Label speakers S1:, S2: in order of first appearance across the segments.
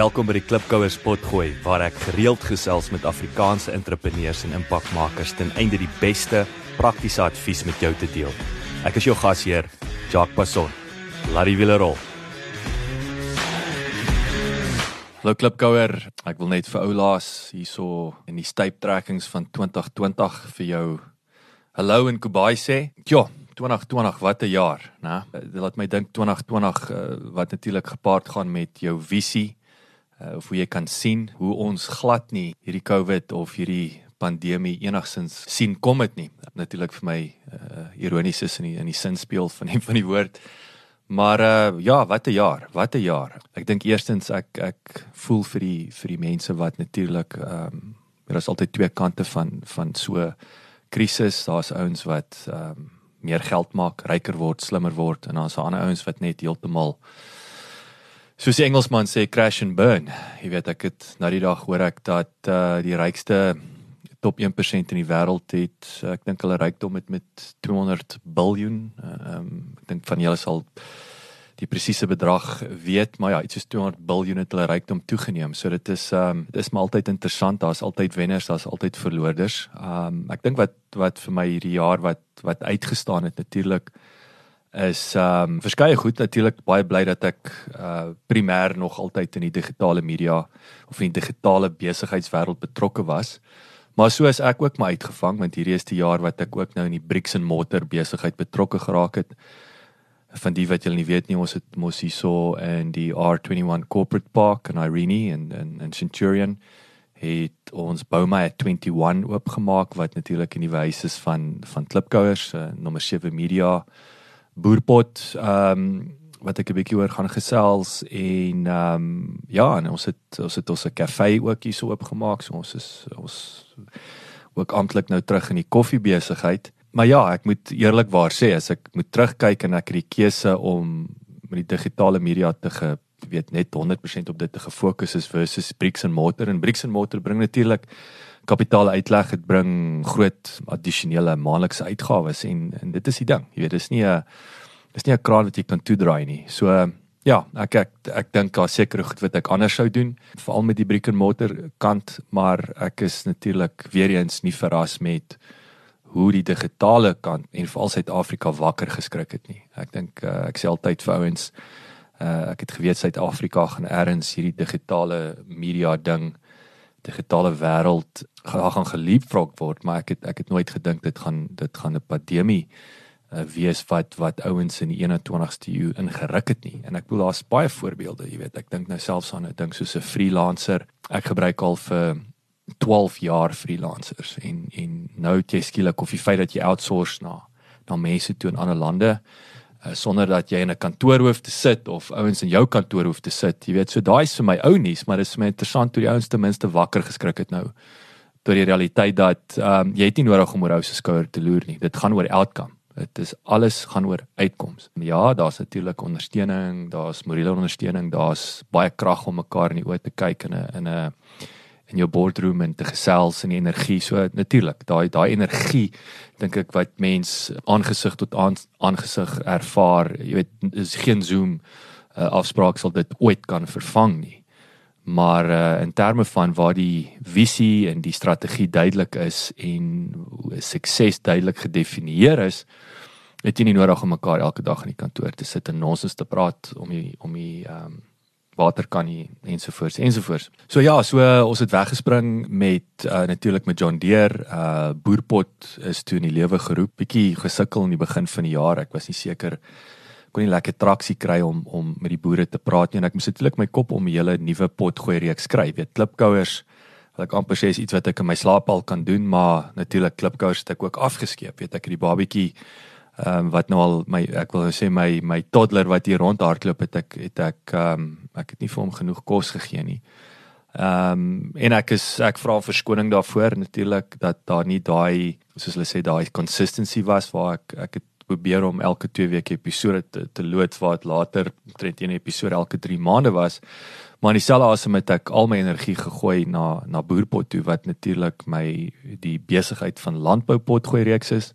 S1: Welkom by die Klipkouers Potgooi waar ek gereeld gesels met Afrikaanse entrepreneurs en impakmakers ten einde die beste praktiese advies met jou te deel. Ek is jou gasheer, Jacques Passon. Laat die wiele rol. Hallo Klipkouer, ek wil net vir ou laas hierso in die styptrekkings van 2020 vir jou hallo in Kubai sê. Ja, 2020 wat 'n jaar, né? Dit laat my dink 2020 uh, wat natuurlik gepaard gaan met jou visie uh, of hoe jy kan sien hoe ons glad nie hierdie COVID of hierdie pandemie enigsins sien kom dit nie. Natuurlik vir my uh, ironies is in die in die sin speel van die van die woord. Maar uh ja, wat 'n jaar, wat 'n jaar. Ek dink eerstens ek ek voel vir die vir die mense wat natuurlik ehm um, daar is altyd twee kante van van so krisis. Daar's ouens wat ehm um, meer geld maak, ryker word, slimmer word en dan's daar ander ouens wat net heeltemal soos die Engelsman sê crash and burn. Jy weet ek het na die dag hoor ek dat uh die rykste top 1% in die wêreld het ek dink hulle rykdom het met 200 biljoen. Ehm um, ek dink van julle sal die presiese bedrag weet maar ja iets soos 200 biljoen het hulle rykdom toegeneem. So dit is ehm um, dit is maar altyd interessant. Daar's altyd wenners daar's altyd verloorders. Ehm um, ek dink wat wat vir my hierdie jaar wat wat uitgestaan het natuurlik is ehm um, verskeie goed natuurlik baie bly dat ek uh primêr nog altyd in die digitale media of in die digitale besigheidswêreld betrokke was. Maar so is ek ook maar uitgevang want hierdie is die jaar wat ek ook nou in die bricks and mortar besigheid betrokke geraak het. Van die wat julle nie weet nie, ons het mos hierso in die R21 Corporate Park in Irene en en en Centurion het ons Bouma at 21 oopgemaak wat natuurlik in die wys is van van klipkouers, uh, nommer 7 media boerpot ehm um, wat ek 'n bietjie oor gaan gesels en ehm um, ja, en ons het ons het ons 'n kafee ook hier so oopgemaak. So ons is ons ook amptelik nou terug in die koffiebesigheid. Maar ja, ek moet eerlikwaar sê as ek moet terugkyk en ek het die keuse om met die digitale media te ge, weet net 100% op dit te gefokus is versus bricks and mortar en bricks and mortar bring natuurlik kapitaal uitleg dit bring groot addisionele maandelikse uitgawes en en dit is die ding jy weet dis nie 'n dis nie 'n kraan wat jy kan toedraai nie. So ja, ek ek ek dink daar seker goed wat ek anders sou doen, veral met die brick and mortar kant, maar ek is natuurlik weer eens nie verras met hoe die digitale kant en veral Suid-Afrika wakker geskrik het nie. Ek dink uh, ek sê altyd vir ouens uh, ek het geweet Suid-Afrika gaan ergens hierdie digitale media ding digitale wêreld gaan geliefvrok word maar ek het ek het nooit gedink dit gaan dit gaan 'n pandemie uh, wees wat wat ouens in die 21ste eeu ingeruk het nie. En ek bedoel daar's baie voorbeelde, jy weet, ek dink nou selfs aan 'n ding soos 'n freelancer. Ek gebruik al vir 12 jaar freelancers en en nou het jy skielik of die feit dat jy outsource na na mense toe in ander lande uh, sonder dat jy in 'n kantoor hoef te sit of ouens in jou kantoor hoef te sit. Jy weet, so daai is vir my ou nuus, maar dit is vir my interessant hoe die ouens ten minste wakker geskrik het nou tot die realiteit dat ehm um, jy het nie nodig om oor ou se skouer te loer nie. Dit gaan oor outcome. Dit is alles gaan oor uitkoms. Ja, daar's natuurlik ondersteuning, daar's morele ondersteuning, daar's baie krag om mekaar in die oë te kyk in 'n in 'n in jou boardroom en te gesels en energie. So natuurlik, daai daai energie dink ek wat mens aangesig tot aangesig ervaar, jy weet, is geen Zoom uh, afspraak sal dit ooit kan vervang nie. Maar uh, in terme van waar die visie en die strategie duidelik is en sukses duidelik gedefinieer is, het jy nie nodig om mekaar elke dag in die kantoor te sit en nonsens te praat om die om die ehm um, water kan nie ensovoorts ensovoorts. So ja, so uh, ons het weggespring met uh, natuurlik met John Deere, uh boerpot is toe in die lewe geroep. Bietjie gesukkel in die begin van die jaar. Ek was nie seker kon nie lekker traksie kry om om met die boere te praat nie en ek moes natuurlik my kop om 'n hele nuwe pot gooi reeks skryf. Weet klipkouers wat ek amper sê is iets wat ek in my slaap al kan doen, maar natuurlik klipkouers het ek ook afgeskeep. Weet ek het die babietjie ehm um, wat nou al my ek wil sê my my toddler wat hier rondhardloop het ek het ek ehm um, ek het nie vir hom genoeg kos gegee nie. Ehm um, en ek is ek vra verskoning daarvoor natuurlik dat daar nie daai soos hulle sê daai consistency was waar ek ek het probeer om elke 2 weke episode te, te loods waar dit later omtrent een episode elke 3 maande was. Maar in dieselfde asem het ek al my energie gegooi na na boerpot toe wat natuurlik my die besigheid van landboupot gooi reeks is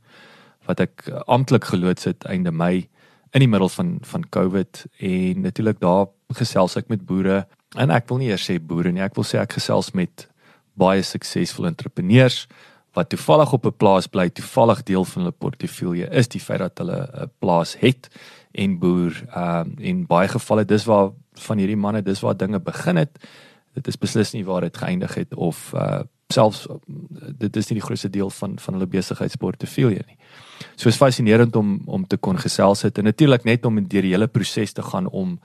S1: wat ek amptelik geloods het einde Mei in die middel van van COVID en natuurlik daar gesels ek met boere en ek wil nie eers sê boere nie, ek wil sê ek gesels met baie suksesvolle entrepreneurs wat toevallig op 'n plaas bly, toevallig deel van hulle portefeulje is die feit dat hulle 'n plaas het en boer. Ehm um, in baie gevalle dis waar van hierdie manne dis waar dinge begin het. Dit is beslis nie waar dit geëindig het of uh selfs dit is nie die grootste deel van van hulle besigheidsportefeulje nie. So is fascinerend om om te kon gesels het en natuurlik net om deur die hele proses te gaan om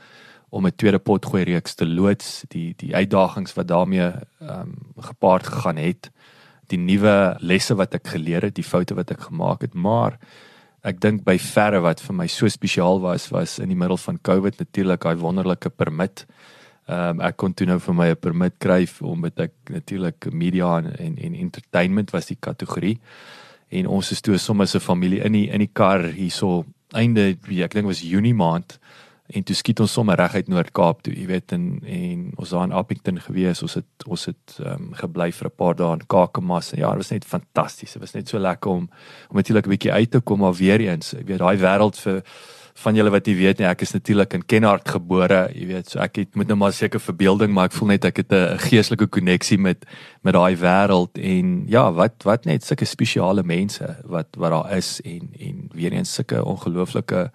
S1: om 'n tweede potgooi reeks te loods, die die uitdagings wat daarmee ehm um, gepaard gegaan het, die nuwe lesse wat ek geleer het, die foute wat ek gemaak het, maar ek dink by verre wat vir my so spesiaal was was in die middel van Covid natuurlik daai wonderlike permit. Ehm um, ek kon toe nou vir my 'n permit kry omdat ek natuurlik media en, en en entertainment was die kategorie. En ons is toe sommer 'n familie in die in die kar hierso einde ek dink was Junie maand en toe skiet ons sommer reguit Noord-Kaap toe, jy weet en en ons daar in Appington gewees, ons het ons het um, gebly vir 'n paar dae in Kakamas. Ja, dit was net fantasties. Dit was net so lekker om om natuurlik 'n bietjie uit te kom maar weer eens, jy weet daai wêreld vir van julle wat jy weet nie, ek is natuurlik in Kenhardt gebore, jy weet, so ek het met nou maar seker verbeelding, maar ek voel net ek het 'n geestelike koneksie met met daai wêreld en ja, wat wat net sulke spesiale mense wat wat daar is en en weer eens sulke ongelooflike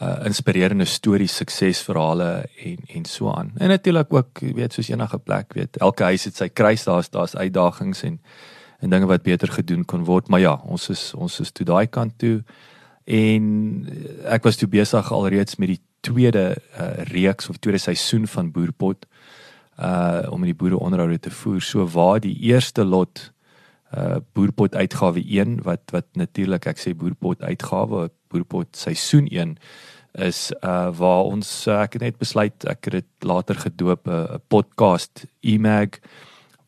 S1: uh inspirerende stories, suksesverhale en en so aan. En natuurlik ook, jy weet, soos enige plek, weet, elke huis het sy kruis, daar's daar's uitdagings en en dinge wat beter gedoen kon word, maar ja, ons is ons is toe daai kant toe en ek was toe besig alreeds met die tweede uh reeks of tweede seisoen van Boerpot uh om die boere onderhoude te voer. So waar die eerste lot uh Boerpot uitgawe 1 wat wat natuurlik ek sê Boerpot uitgawe Boerpot seisoen 1 is uh waar ons uh, ek het net besluit ek het dit later gedoop 'n uh, podcast e-mag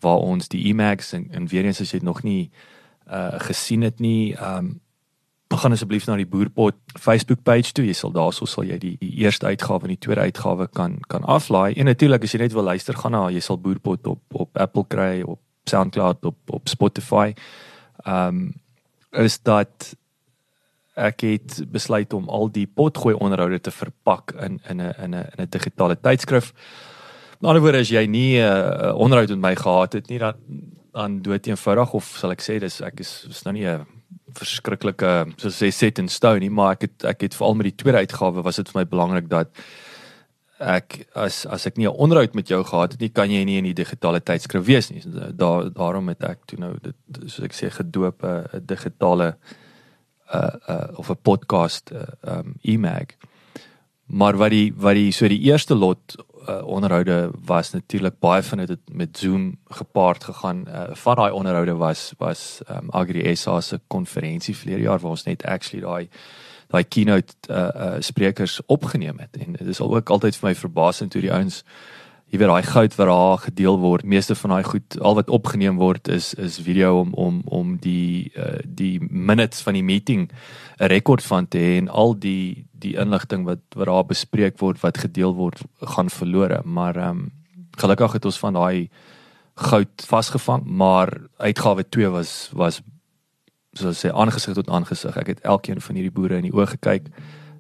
S1: waar ons die e-mags en, en weer eens as jy dit nog nie uh gesien het nie um gaan asseblief na die Boerpot Facebook page toe. Jy sal daarso sal jy die, die eerste uitgawe en die tweede uitgawe kan kan aflaai. En natuurlik as jy net wil luister gaan na jy sal Boerpot op op Apple kry op SoundCloud op op Spotify. Um is dat ek het besluit om al die potgooi onderhoude te verpak in in 'n in 'n in 'n digitale tydskrif. Met ander woorde as jy nie 'n uh, onderhoud met my gehad het nie dan dan dood eenvoudig of sal ek sê dis ek is is nou nie 'n verskriklike soos sê set in stone nie maar ek het ek het veral met die tweede uitgawe was dit vir my belangrik dat ek as as ek nie 'n onderhoud met jou gehad het nie kan jy nie in die digitale tydskrif wees nie. Daar daarom het ek toe nou dit soos ek sê gedoop 'n digitale uh uh of 'n podcast uh, um e-mag. Maar wat die wat die so die eerste lot uh, onderhoude was natuurlik baie van dit met Zoom gepaard gegaan. Uh, van daai onderhoude was was um Agri SA se konferensie verlede jaar waar ons net actually daai daai keynote uh, uh sprekers opgeneem het en dit is al ook altyd vir my verbasend hoe die ouens jy weet daai goud wat daar gedeel word, meeste van daai goed al wat opgeneem word is is video om om om die uh, die minutes van die meeting 'n rekord van te hê en al die die inligting wat wat daar bespreek word wat gedeel word gaan verlore, maar ehm um, gelukkig het ons van daai goud vasgevang, maar uitgawe 2 was was soos sê aangesig tot aangesig. Ek het elkeen van hierdie boere in die oë gekyk.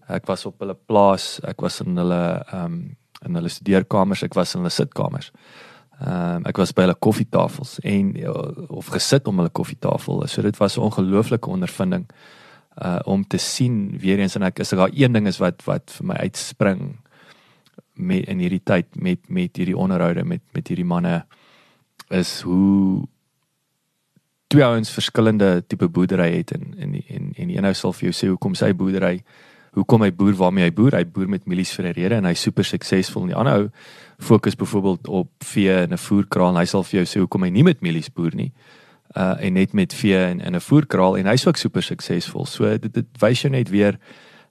S1: Ek was op hulle plaas, ek was in hulle ehm um, in hulle studeerkamers, ek was in hulle sitkamers. Ehm um, ek was by hulle koffietafels en ja, of gesit om hulle koffietafel. So dit was 'n ongelooflike ondervinding uh om te sien weer eens en ek is daar een ding is wat wat vir my uitspring met in hierdie tyd met met hierdie onderhoude met met hierdie manne is hoe twee ouens verskillende tipe boerdery het en en en en die een ou sal vir jou sê hoekom sy boerdery hoekom hy boer waarmee hy boer. Hy boer met mielies vir 'n rede en hy's super suksesvol. En die ander ou fokus byvoorbeeld op vee en 'n voerkraal hy sal vir jou sê hoekom hy nie met mielies boer nie. Uh en net met vee en in 'n voerkraal en hy's ook super suksesvol. So dit dit wys jou net weer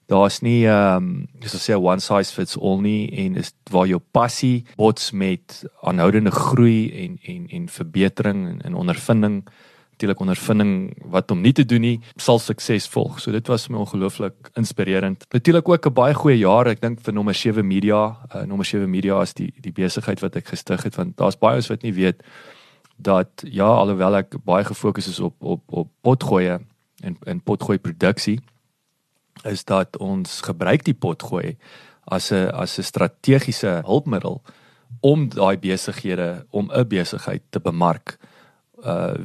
S1: daar's nie ehm um, soos sê one size fits all nie en is waar jou passie bots met aanhoudende groei en en en verbetering en, en ondervinding natuurlik ondervinding wat om nie te doen nie sal sukses volg. So dit was my ongelooflik inspirerend. Natuurlik ook 'n baie goeie jaar, ek dink vir nommer 7 media. Uh, nommer 7 media is die die besigheid wat ek gestig het want daar's baie ons wat nie weet dat ja, alhoewel ek baie gefokus is op op op potgoeie en en potgooi produksie is dat ons gebruik die potgooi as 'n as 'n strategiese hulpmiddel om daai besighede om 'n besigheid te bemark uh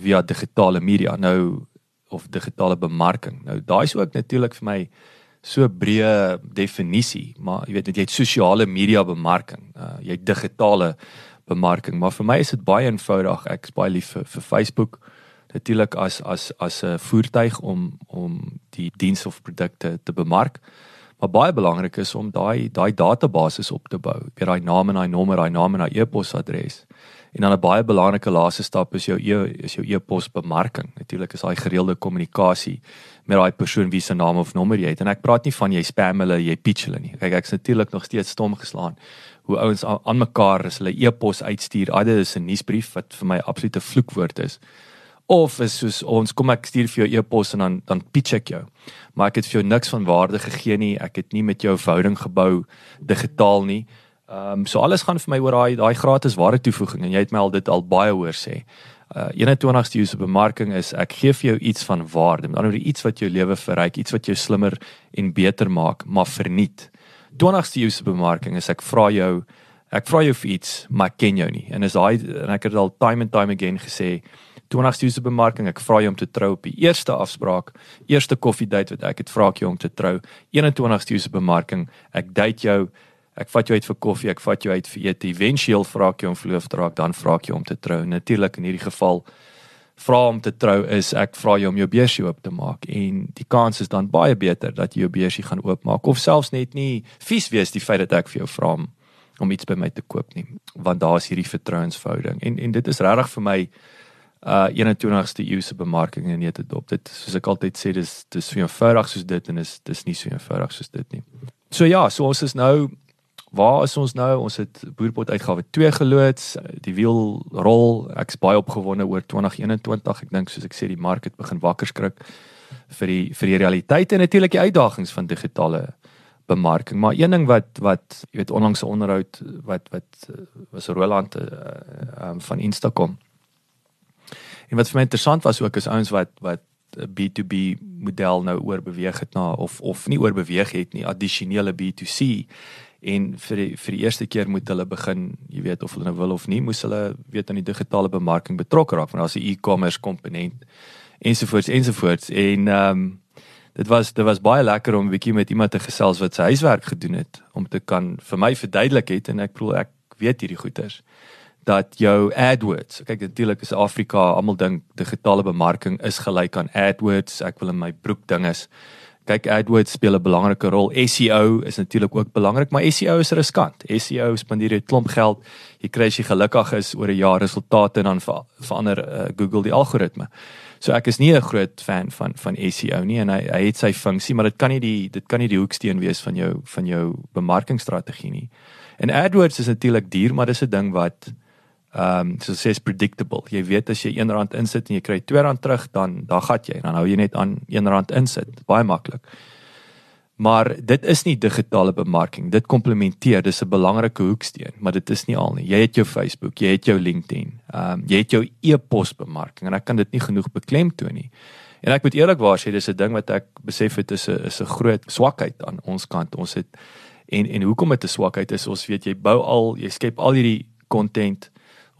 S1: via digitale media nou of digitale bemarking. Nou daai is ook natuurlik vir my so breë definisie, maar jy weet net jy het sosiale media bemarking, uh jy het digitale bemarking, maar vir my is dit baie eenvoudig. Ek is baie lief vir, vir Facebook natuurlik as as as 'n voertuig om om die diens of produkte te bemark. Maar baie belangrik is om daai daai database op te bou. Jy daai naam en daai nommer, daai naam en daai e-posadres. En dan 'n baie belangrike laaste stap is jou e is jou e-pos bemarking. Natuurlik is daai gereelde kommunikasie met daai persoon wie se naam of nommer jy het. En ek praat nie van jy spam hulle, jy pitch hulle nie. Kyk, ek's natuurlik nog steeds stom geslaan hoe ouens aan mekaar as hulle e-pos uitstuur. Ade is 'n nuusbrief wat vir my absolute vloekwoord is of is soos ons kom ek stuur vir jou e-pos en dan dan pitch ek jou. Maar ek het vir jou niks van waarde gegee nie. Ek het nie met jou verhouding gebou digitaal nie. Ehm um, so alles gaan vir my oor daai daai gratis waarde toevoeging en jy het my al dit al baie hoor sê. Uh 21ste eeuse bemarking is ek gee vir jou iets van waarde. Met ander woorde iets wat jou lewe verryk, iets wat jou slimmer en beter maak, maar verniet. 20ste eeuse bemarking is ek vra jou ek vra jou vir iets, maar ek ken jou nie. En is daai en ek het al time and time again gesê 20ste uur se bemarking. Ek vra jou om te trou op die eerste afspraak, eerste koffiedייט wat ek het, vra ek jou om te trou. 21ste uur se bemarking. Ek date jou. Ek vat jou uit vir koffie, ek vat jou uit vir ete. Eventueel vra ek jou om verloof te raak, dan vra ek jou om te trou. Natuurlik in hierdie geval vra om te trou is ek vra jou om jou beursie oop te maak en die kans is dan baie beter dat jy jou beursie gaan oopmaak of selfs net nie vies wees die feit dat ek vir jou vra om, om iets by my te koop nie want daar is hierdie vertrouensverhouding en en dit is regtig vir my uh 21ste eeu se bemarking in net dop. Dit soos ek altyd sê dis dis so eenvoudig soos dit en is dis nie so eenvoudig soos dit nie. So ja, so ons is nou waar is ons nou? Ons het Boerpot uitgawe 2 geloods. Die wiel rol. Ek's baie opgewonde oor 2021. Ek dink soos ek sê die mark het begin wakker skrik vir die vir die realiteite en natuurlik die uitdagings van digitale bemarking. Maar een ding wat wat jy weet onlangs 'n onderhoud wat wat was Roland uh, um, van Instacom En wat vir my interessant was ook is ouens wat wat 'n B2B model nou oorbeweeg het na of of nie oorbeweeg het nie, addisionele B2C en vir die, vir die eerste keer moet hulle begin, jy weet of hulle nou wil of nie, moes hulle weet aan die digitale bemarking betrokke raak, want daar's 'n e-commerce komponent ensovoorts ensovoorts en ehm um, dit was dit was baie lekker om 'n bietjie met iemand te gesels wat sy huiswerk gedoen het om te kan vir my verduidelik het en ek bedoel ek weet hierdie goeters dat jou AdWords, kyk natuurlik is Afrika, almal dink digitale bemarking is gelyk aan AdWords. Ek wil in my broek ding is kyk AdWords speel 'n belangrike rol. SEO is natuurlik ook belangrik, maar SEO is riskant. SEO spandeer jy klomp geld. Jy kry as jy gelukkig is oor 'n jaar resultate en dan ver, verander uh, Google die algoritme. So ek is nie 'n groot fan van van SEO nie en hy hy het sy funksie, maar dit kan nie die dit kan nie die hoeksteen wees van jou van jou bemarkingstrategie nie. En AdWords is natuurlik duur, maar dis 'n ding wat ehm um, so sê is predictable. Jy weet as jy R1 insit en jy kry R2 terug, dan dan gat jy. Dan hou jy net aan R1 insit. Baie maklik. Maar dit is nie digitale bemarking. Dit komplementeer, dis 'n belangrike hoeksteen, maar dit is nie al nie. Jy het jou Facebook, jy het jou LinkedIn, ehm um, jy het jou e-pos bemarking en ek kan dit nie genoeg beklemtoon nie. En ek moet eerlikwaar sê dis 'n ding wat ek besef het is 'n is 'n groot swakheid aan ons kant. Ons het en en hoekom dit 'n swakheid is, ons weet jy bou al, jy skep al hierdie content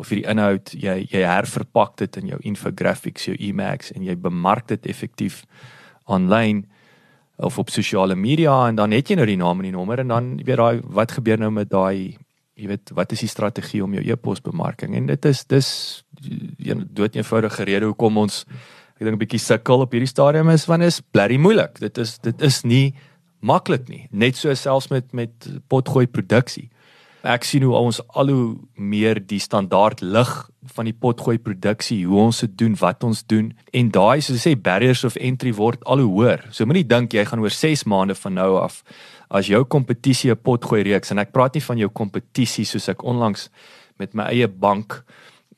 S1: of hierdie inhoud jy jy herverpak dit in jou infographics, jou e-mags en jy bemark dit effektief aanlyn of op sosiale media en dan het jy nou die naam en die nommer en dan weet daai wat gebeur nou met daai jy weet wat is die strategie om jou e-pos bemarking en dit is dis een dood eenvoudige rede hoekom ons ek dink 'n bietjie sukkel op hierdie stadium is want is blerry moeilik. Dit is dit is nie maklik nie. Net so selfs met met potgooi produksie Ek sien hoe ons al hoe meer die standaard lig van die potgooi produksie, hoe ons dit doen, wat ons doen en daai soos jy sê barriers of entry word al hoe hoër. So moenie dink jy gaan oor 6 maande van nou af as jou kompetisie 'n potgooi reeks en ek praat nie van jou kompetisie soos ek onlangs met my eie bank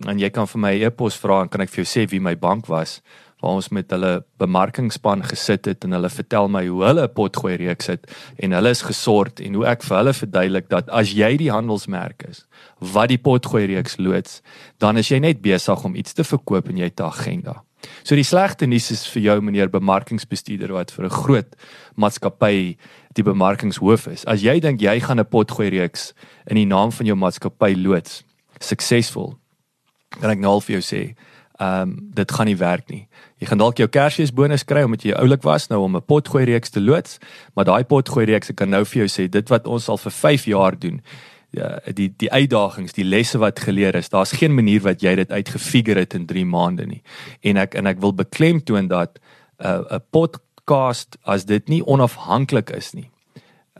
S1: en jy kan vir my e-pos vra en kan ek vir jou sê wie my bank was waar ons met hulle bemarkingspan gesit het en hulle vertel my hoe hulle 'n potgooi reeks het en hulle is gesort en hoe ek vir hulle verduidelik dat as jy die handelsmerk is wat die potgooi reeks loods, dan is jy net besig om iets te verkoop en jy het 'n agenda. So die slegte nuus is vir jou meneer bemarkingsbestuurder wat vir 'n groot maatskappy die bemarkingshoof is. As jy dink jy gaan 'n potgooi reeks in die naam van jou maatskappy loods suksesvol, kan ek nou al vir jou sê, ehm um, dit gaan nie werk nie. Jy gaan dalk jou Kersfeesbonus kry omdat jy oulik was nou om 'n potgooi reeks te loods, maar daai potgooi reeks ek kan nou vir jou sê dit wat ons al vir 5 jaar doen. Ja, die die uitdagings, die lesse wat geleer is, daar's geen manier wat jy dit uitgefigure het in 3 maande nie. En ek en ek wil beklemtoon dat 'n uh, 'n podcast as dit nie onafhanklik is nie.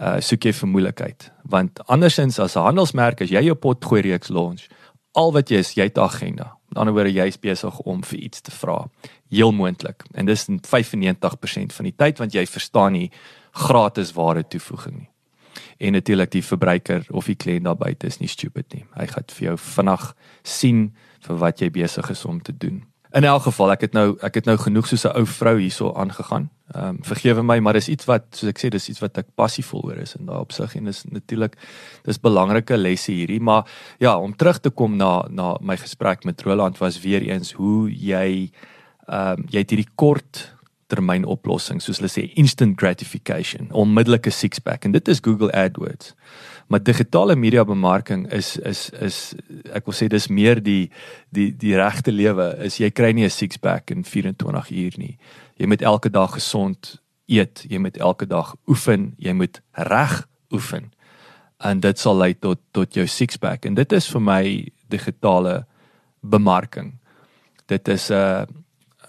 S1: Uh soek jy vermoeilikheid, want andersins as 'n handelsmerk as jy jou potgooi reeks launch, al wat jy is, jy het 'n agenda. Met ander woorde, jy's besig om vir iets te vra. Heel moontlik. En dis 95% van die tyd want jy verstaan nie gratis ware toevoeging nie. En natuurlik die verbruiker of die kliënt daar buite is nie stupid nie. Hy gaan vir jou vinnig sien vir wat jy besig is om te doen. In elk geval, ek het nou ek het nou genoeg soos 'n ou vrou hierso aangegaan. Ehm um, vergewe my, maar dis iets wat soos ek sê, dis iets wat ek passievol oor is en daar op sig en dis natuurlik dis belangrike lesse hierdie, maar ja, om terug te kom na na my gesprek met Roland was weer eens hoe jy ehm um, jy het hierdie kort termyn oplossing soos hulle sê instant gratification, onmiddellike six pack en dit is Google AdWords. Maar digitale media bemarking is is is ek wil sê dis meer die die die regte lewe is jy kry nie 'n six pack in 24 uur nie. Jy moet elke dag gesond eet, jy moet elke dag oefen, jy moet reg oefen. En dit sal lei tot tot jou six pack en dit is vir my digitale bemarking. Dit is 'n uh,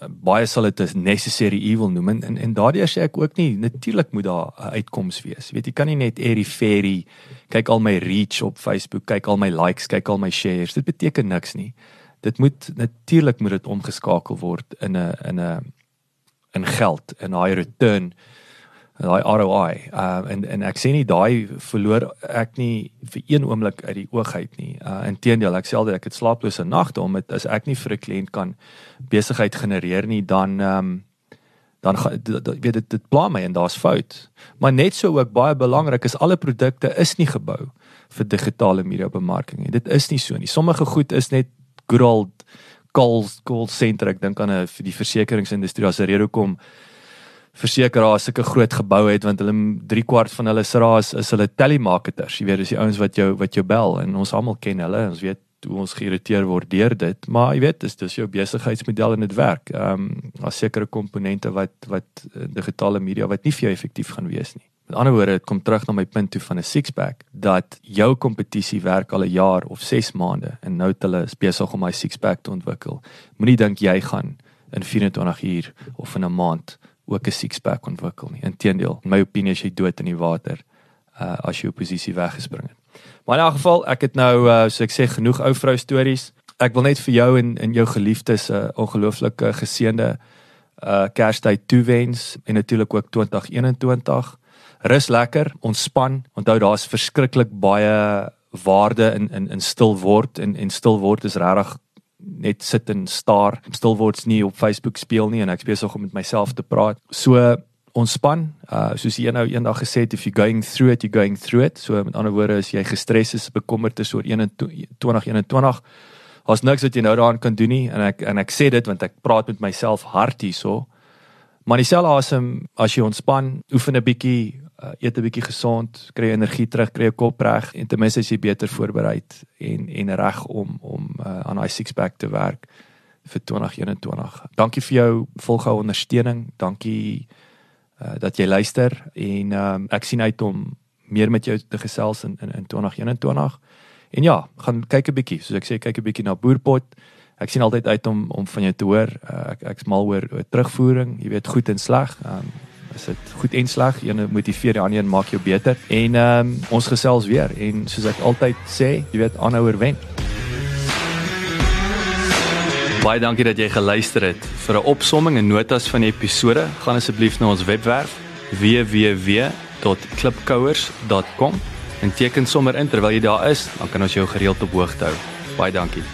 S1: baie sal dit 'n necessary evil noem en en, en daardie sê ek ook nie natuurlik moet daar 'n uitkoms wees. Weet jy kan nie net airy fairy kyk al my reach op Facebook, kyk al my likes, kyk al my shares. Dit beteken niks nie. Dit moet natuurlik moet dit omgeskakel word in 'n in 'n in geld en daai return daai ROI. Uh en en ek sê nie daai verloor ek nie vir een oomblik uit die oog uit nie. Uh inteendeel, ek sê altyd ek het slaaplose nagte omdat as ek nie vir 'n kliënt kan besigheid genereer nie, dan ehm um, dan weet dit dit pla my en daar's fout. Maar net so ook baie belangrik is alle produkte is nie gebou vir digitale media bemarking nie. Dit is nie so nie. Sommige goed is net good old call call center. Ek dink aan 'n die versekeringsindustrie as 'n rede kom versekeraars sulke groot gebou het want hulle 3 kwart van hulle sraas is hulle telemarketers. Jy weet, dis die ouens wat jou wat jou bel en ons almal ken hulle. Ons weet hoe ons geïrriteer word deur dit, maar jy weet, dis dis jou besigheidsmodel en dit werk. Ehm um, daar's sekere komponente wat wat uh, digitale media wat nie vir jou effektief gaan wees nie. Met ander woorde, dit kom terug na my punt toe van 'n six pack dat jou kompetisie werk al 'n jaar of 6 maande en nou het hulle besig om my six pack te ontwikkel. Moenie dink jy gaan in 24 uur of in 'n maand ook 'n six pack ontwikkel nie. Inteendeel, in my opinie is jy dood in die water uh as jy op posisie weggespring het. Maar in elk geval, ek het nou uh so ek sê genoeg ou vrou stories. Ek wil net vir jou en en jou geliefdes 'n uh, ongelooflike geseënde uh Kerstyd toewens en natuurlik ook 2021. Rus lekker, ontspan. Onthou daar's verskriklik baie waarde in in in stil word en en stil word is regtig net sit en staar. Stil word's nie op Facebook speel nie en ek besig om met myself te praat. So ontspan. Uh soos jy nou eendag gesê het if you going through it, you going through it. So met ander woorde as jy gestres is, bekommerd is oor 2021, daar's niks wat jy nou daaraan kan doen nie en ek en ek sê dit want ek praat met myself hard hierso. Maar dieselfde asem as jy ontspan, oefen 'n bietjie, uh, eet 'n bietjie gesond, kry energie terug, kry jou kop reg en ten minste is jy beter voorberei en en reg om om uh, aan daai six pack te werk vir 2021. Dankie vir jou volgehoue ondersteuning. Dankie uh, dat jy luister en um, ek sien uit om meer met jou te gesels in in, in 2021. En ja, gaan kyk 'n bietjie, soos ek sê, kyk 'n bietjie na Boerpot. Ek sien altyd uit om om van jou te hoor. Uh, ek ek's mal oor, oor terugvoering, jy weet goed en sleg. Um, is dit goed en sleg. Een motiveer die ander een maak jou beter. En ehm um, ons gesels weer en soos ek altyd sê, jy weet aanhouer wen. Baie dankie dat jy geluister het. Vir 'n opsomming en notas van die episode, gaan asseblief na ons webwerf www.klipkouers.com en teken sommer in terwyl jy daar is, dan kan ons jou gereeld op hoogte hou. Baie dankie.